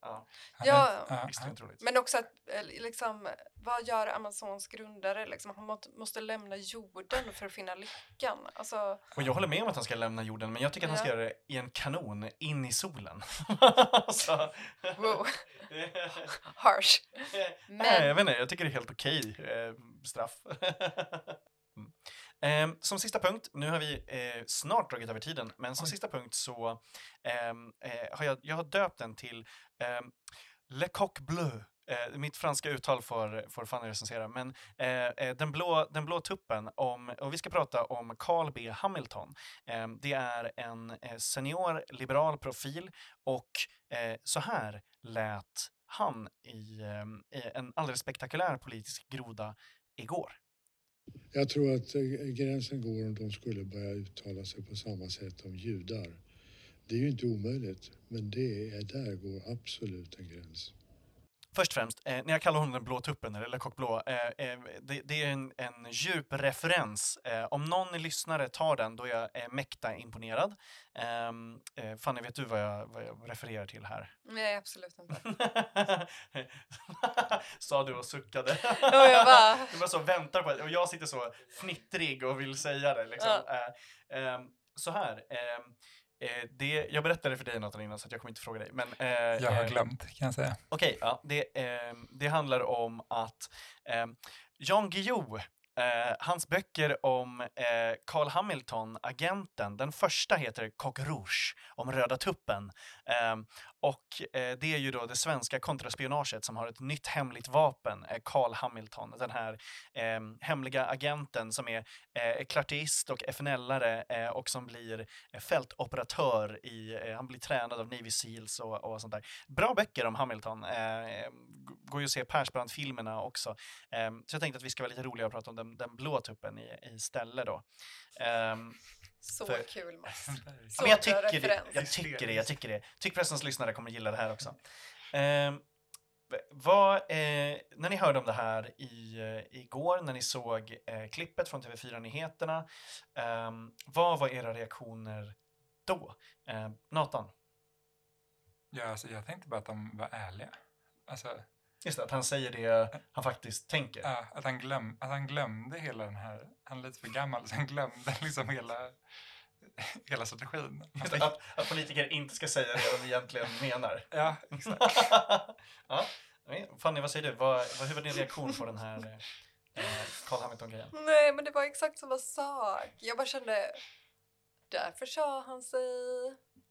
Ja, Ja, extremt roligt. Men också att, eh, liksom, vad gör Amazons grundare? Liksom, han må- måste lämna jorden för att finna lyckan. Alltså, Och jag håller med om att han ska lämna jorden, men jag tycker att han ska Ja. göra det i en kanon, in i solen. så, wow, harsh. Nej, jag Men, vet inte, jag tycker det är helt okej eh, straff. mm. Eh, som sista punkt, nu har vi eh, snart dragit över tiden, men som Oj. sista punkt så ehm, eh, har jag, jag har döpt den till ehm, Le Coq Bleu. Eh, mitt franska uttal får, får Fanny recensera, men eh, eh, den, blå, den blå tuppen, om, och vi ska prata om Carl B Hamilton. Eh, det är en eh, senior liberal profil och så här lät han i, eh, i en alldeles spektakulär politisk groda igår. Jag tror att eh, gränsen går om de skulle börja uttala sig på samma sätt om judar. Det är ju inte omöjligt, men det är, där går absolut en gräns. Först och främst, eh, när jag kallar honom den blå tuppen, eller Le Coq Blå, eh, eh, det, det är en, en djup referens. Eh, om någon lyssnare tar den, då är jag eh, mäkta imponerad. Ehm, eh, Fanny, vet du vad jag, vad jag refererar till här? nej, absolut inte. Sa du och suckade. Ja, jag bara- Du bara så väntar på det. Och jag sitter så fnittrig och vill säga det. Liksom. Ja. Eh, ehm, så här. Eh, det, jag berättade för dig Nathan innan så att jag kommer inte fråga dig. Men, eh, Jag har eh, glömt kan jag säga. Okej, ja, det, ehm, det handlar om att ehm, Jan Guillou, eh, hans böcker om eh, Carl Hamilton, agenten, den första heter Coq Rouge, om Röda tuppen. Eh, och eh, det är ju då det svenska kontraspionaget som har ett nytt hemligt vapen, eh, Carl Hamilton, den här eh, hemliga agenten som är eh, klartist och FNL-are eh, och som blir eh, fältoperatör i, eh, han blir tränad av Navy Seals och, och sånt där. Bra böcker om Hamilton, eh, går ju att se Persbrandt-filmerna också. Eh, så jag tänkte att vi ska vara lite roliga och prata om den, den blå tuppen i, istället då. Ehm, Så För- kul Mats. Så men jag tycker, det, jag tycker det, jag tycker det. Tyckpressens lyssnare kommer gilla det här också. Ehm, v- vad, eh, när ni hörde om det här i, eh, igår, när ni såg eh, klippet från TV4-nyheterna, ehm, vad var era reaktioner då? Eh, Nathan? Ja, alltså, jag tänkte bara att de var ärliga. Alltså, Just det, att han säger det han faktiskt tänker. ja, att, han glöm, att han glömde hela den här, han är lite för gammal så han glömde liksom hela, hela strategin. Just det, att, att politiker inte ska säga det de egentligen menar. Ja, exakt. ja. Fanny, vad säger du? Vad, vad, hur var din reaktion på den här eh, Carl Hamilton-grejen? Nej, men det var exakt samma sak. Jag bara kände, därför sa han sig.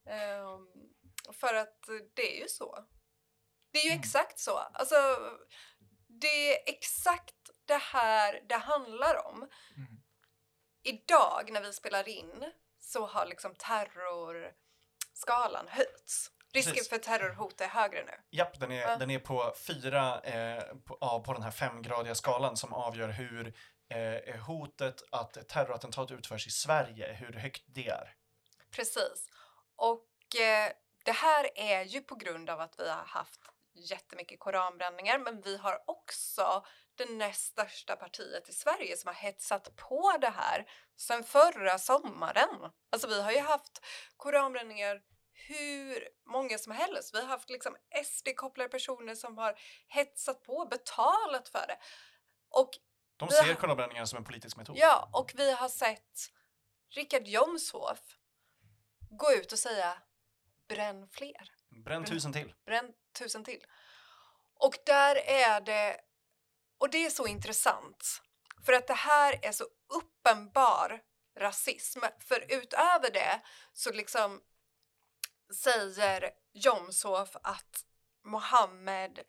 Ehm, för att det är ju så. Det är ju Mm. exakt så. Alltså, det är exakt det här det handlar om. Mm. Idag när vi spelar in så har liksom terrorskalan höjts. Risken Precis. för terrorhot är högre nu. Japp, den är, Ja. den är på fyra eh, på, på den här femgradiga skalan som avgör hur eh, hotet att terrorattentat utförs i Sverige, hur högt det är. Precis. Och eh, det här är ju på grund av att vi har haft jättemycket koranbränningar men vi har också det näst största partiet i Sverige som har hetsat på det här sedan förra sommaren. Alltså vi har ju haft koranbränningar hur många som helst. Vi har haft liksom SD-kopplade personer som har hetsat på, betalat för det. Och De ser har- koranbränningar som en politisk metod. Ja, och vi har sett Richard Jomshof gå ut och säga bränn fler, Bränn tusen till. bränn tusen till. Och där är det, och det är så intressant, för att det här är så uppenbar rasism. För utöver det så liksom säger Jomshof att Mohammed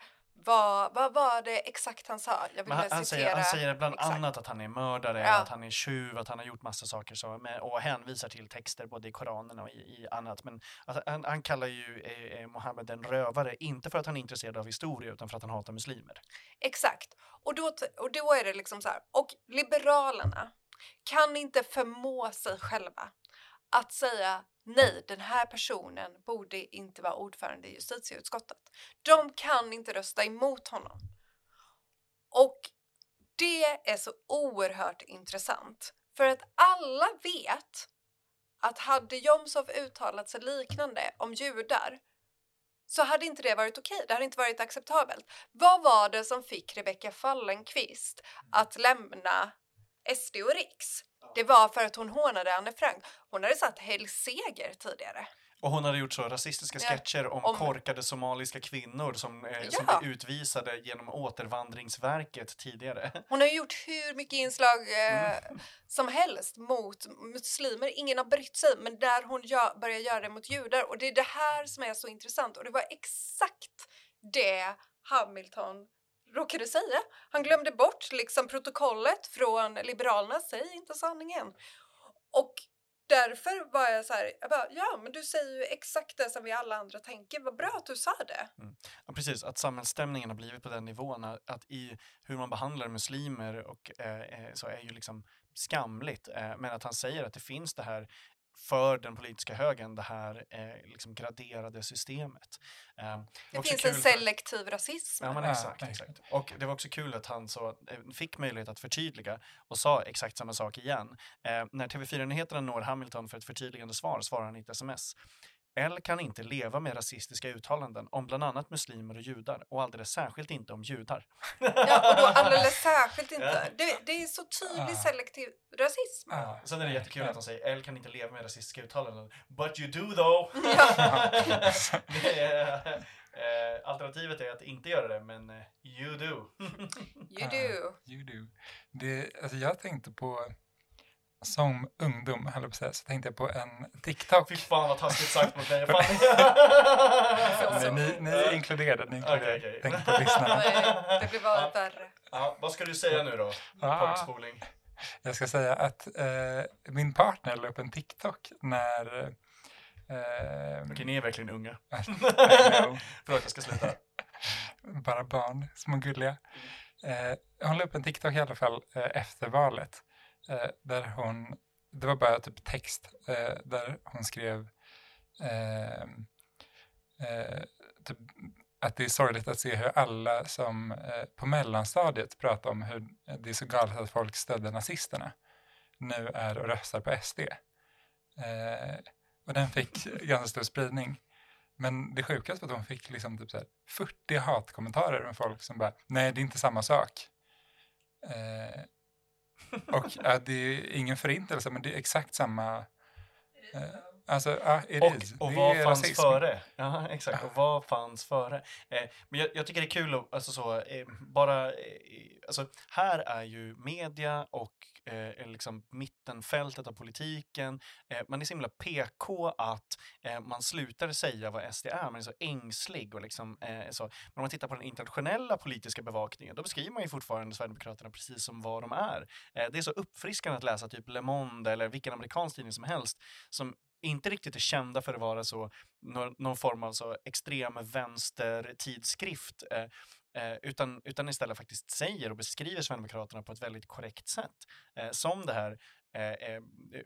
var, vad var det exakt han sa? Jag vill han, han, säger, han säger bland exakt. annat att han är mördare, Ja. att han är tjuv, att han har gjort massa saker så, med, och hänvisar till texter både i Koranen och i, i annat. Men att han, han kallar ju eh, eh, Mohammed en rövare, inte för att han är intresserad av historia utan för att han hatar muslimer. Exakt. Och då, och då är det liksom så här. Och Liberalerna kan inte förmå sig själva att säga nej, den här personen borde inte vara ordförande i justitieutskottet. De kan inte rösta emot honom. Och det är så oerhört intressant. För att alla vet att hade Jomshof uttalat sig liknande om judar så hade inte det varit okej. Det hade inte varit acceptabelt. Vad var det som fick Rebecka Fallenkvist att lämna SD och Riks? Det var för att hon hånade Anne Frank. Hon hade satt Helg Seger tidigare. Och hon hade gjort så rasistiska Ja, sketcher om, om- korkade somaliska kvinnor som, eh, som Ja. blev utvisade genom återvandringsverket tidigare. Hon har gjort hur mycket inslag eh, Mm. som helst mot muslimer. Ingen har brytt sig, men där hon gör, börjar göra det mot judar. Och det är det här som är så intressant. Och det var exakt det Hamilton råkade säga. Han glömde bort liksom protokollet från Liberalerna. Säg inte sanningen. Och därför var jag så här, jag bara, ja men du säger ju exakt det som vi alla andra tänker. Vad bra att du sa det. Mm. Ja, precis, att samhällsstämningen har blivit på den nivån att, i hur man behandlar muslimer och, eh, eh, så är ju liksom skamligt. Eh, men att han säger att det finns det här för den politiska högen, det här eh, liksom graderade systemet. Eh, Det finns en kul för- selektiv rasism. Ja, men exakt, exakt. Och det var också kul att han så, eh, fick möjlighet att förtydliga och sa exakt samma sak igen. Eh, när TV4-nyheterna når Hamilton för ett förtydligande svar svarar han i ett sms. L kan inte leva med rasistiska uttalanden om bland annat muslimer och judar och alldeles särskilt inte om judar. Ja, och då alldeles särskilt inte. Det, det är så tydlig Ah. selektiv rasism. Ja. Sen är det jättekul att de säger L kan inte leva med rasistiska uttalanden. But you do though! Ja. är, Eh, alternativet är att inte göra det, men eh, you do. You do. You do. Det, alltså jag tänkte på, som ungdom, höll jag på att säga, så tänkte jag på en TikTok. Fy fan vad taskigt sagt mot mig. Fan. Nej, ni, ni är inkluderade, ni är inkluderade. Okej, okej. Tänk på lyssnarna. Nej, det blir bara värre. ja, vad ska du säga nu då? Ah. Parkspoling. Jag ska säga att eh, min partner la upp en TikTok när... Eh, Okej, ni är verkligen unga. Förlåt, jag ska sluta. bara barn, små gulliga. Eh, hon la upp en TikTok i alla fall eh, efter valet. Eh, där hon, det var bara typ text, eh, där hon skrev eh, eh, typ, att det är sorgligt att se hur alla som eh, på mellanstadiet pratar om hur det är så galet att folk stödde nazisterna nu är och röstar på SD. Eh, och den fick ganska stor spridning. Men det sjukaste var att hon fick liksom typ så här 40 hatkommentarer med folk som bara, nej det är inte samma sak. Eh, och ja, det är ingen förintelse, men det är exakt samma. Eh, alltså, ja, it Och, is. och vad fanns rasism. före? Ja, exakt. Och vad fanns före? Eh, men jag, jag tycker det är kul att, alltså så, eh, bara, eh, alltså här är ju media och eh, liksom mittenfältet av politiken, eh, man är så himla PK att eh, man slutar säga vad SD är, man är så ängslig och liksom eh, så. Men om man tittar på den internationella politiska bevakningen, då beskriver man ju fortfarande Sverigedemokraterna precis som vad de är. Eh, det är så uppfriskande att läsa typ Le Monde eller vilken amerikansk tidning som helst som inte riktigt är kända för att vara så någon, någon form av så extrem vänstertidskrift eh, eh, utan, utan istället faktiskt säger och beskriver Sverigedemokraterna på ett väldigt korrekt sätt. Eh, som det här eh, eh, eh,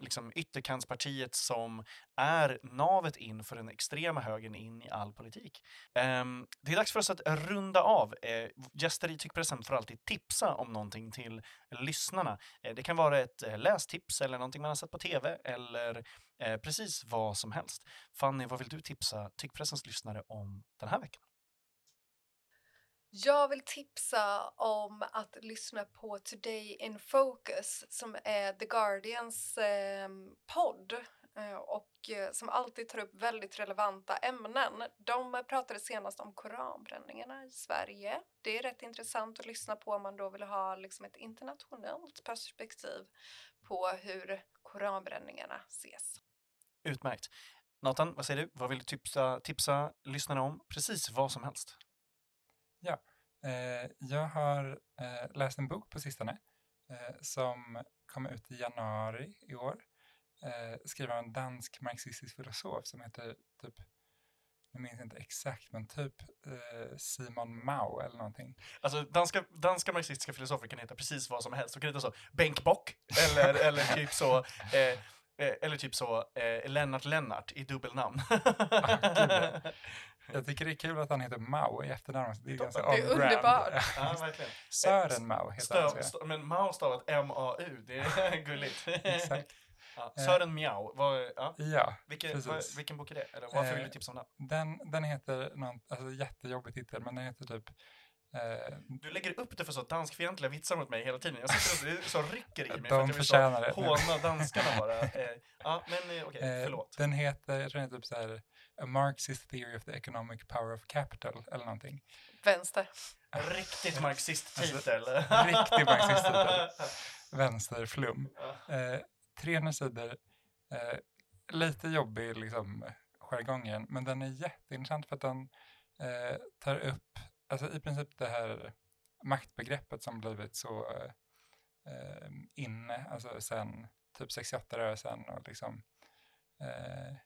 liksom ytterkantspartiet som är navet in för den extrema högern in i all politik. Ehm, det är dags för oss att runda av. Eh, gäster i Tyckpressen får alltid tipsa om någonting till lyssnarna. Eh, det kan vara ett eh, lästips eller någonting man har sett på tv eller eh, precis vad som helst. Fanny, vad vill du tipsa Tyckpressens lyssnare om den här veckan? Jag vill tipsa om att lyssna på Today in Focus som är The Guardians ehm, eh, podd och eh, som alltid tar upp väldigt relevanta ämnen. De pratade senast om koranbränningarna i Sverige. Det är rätt intressant att lyssna på om man då vill ha liksom, ett internationellt perspektiv på hur koranbränningarna ses. Utmärkt. Nathan, vad säger du? Vad vill du tipsa, tipsa lyssnarna om? Precis vad som helst. Eh, jag har eh, läst en bok på sistone eh, som kom ut i januari i år. Skriven av en dansk marxistisk filosof som heter typ, jag minns inte exakt, men typ eh, Simon Mao eller någonting. Alltså danska, danska marxistiska filosofer kan heta precis vad som helst. De kan heta så Bänkbock eller, eller typ så eh, eller typ så eh, Lennart Lennart i dubbelnamn. gud, Jag tycker det är kul att han heter Mao i efternamn. Det är ganska Det är underbart. ja, verkligen. Sören Mao heter han. Stöv, så stö, men Mao stavat M-A-U, det är gulligt. Exakt. ja, Sören Miao, vad, ja. Ja, Vilken, vad, vilken bok är det? Eller varför vill Eh, du tipsa om den? den, den heter någon, alltså jättejobbig titel, men den heter typ eh, Du lägger upp det för så danskfientliga vitsar mot mig hela tiden. Jag sitter och så rycker i mig De för att jag vill så förtjänar det. håna danskarna bara. Eh, ja, men eh, okej, Eh, förlåt. Den heter, jag tror den heter typ så här, A Marxist Theory of the Economic Power of Capital eller någonting. Vänster. Riktigt marxist-titel. riktig marxist-titel. Vänsterflum. Eh, 300 sidor, eh, lite jobbig liksom jargongen, men den är jätteintressant för att den eh, tar upp, alltså i princip det här maktbegreppet som blivit så eh, eh, inne, alltså sen typ 68-rörelsen och liksom eh,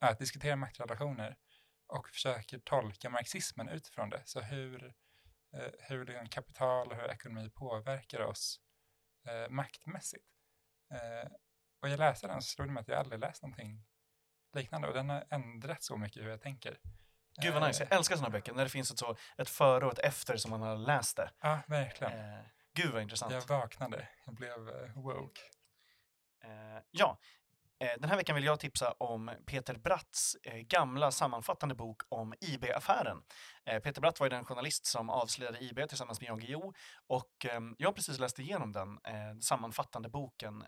att diskutera maktrelationer och försöker tolka marxismen utifrån det. Så hur, eh, hur liksom kapital och hur ekonomi påverkar oss eh, maktmässigt. Eh, och jag läste den så slog det mig att jag aldrig läst någonting liknande och den har ändrat så mycket hur jag tänker. Gud vad nice, jag älskar sådana böcker när det finns ett, så, ett före och ett efter som man har läst det. Ja, verkligen. Eh, gud vad intressant. Jag vaknade, jag blev eh, woke. Eh, ja, Eh, Eh, den här veckan vill jag tipsa om Peter Bratts eh, gamla sammanfattande bok om IB-affären. Eh, Peter Bratt var ju den journalist som avslöjade IB tillsammans med Jan Guillou och ehm, jag har precis läst igenom den sammanfattande boken.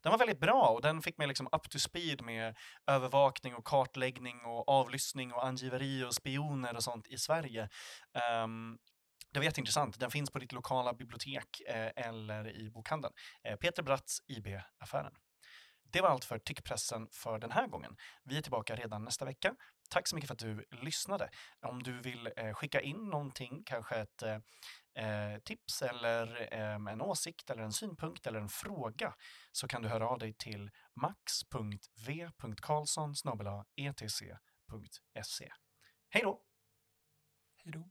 Den var väldigt bra och den fick mig liksom up to speed med övervakning och kartläggning och avlyssning och angiveri och spioner och sånt i Sverige. Ehm, det var jätteintressant. Den finns på ditt lokala bibliotek eller i bokhandeln. Peter Bratts IB-affären. Det var allt för tyckpressen för den här gången. Vi är tillbaka redan nästa vecka. Tack så mycket för att du lyssnade. Om du vill eh, skicka in någonting, kanske ett eh, eh tips eller eh, en åsikt eller en synpunkt eller en fråga så kan du höra av dig till max.v.karlsson etc.se. E. Hej då! Hej då!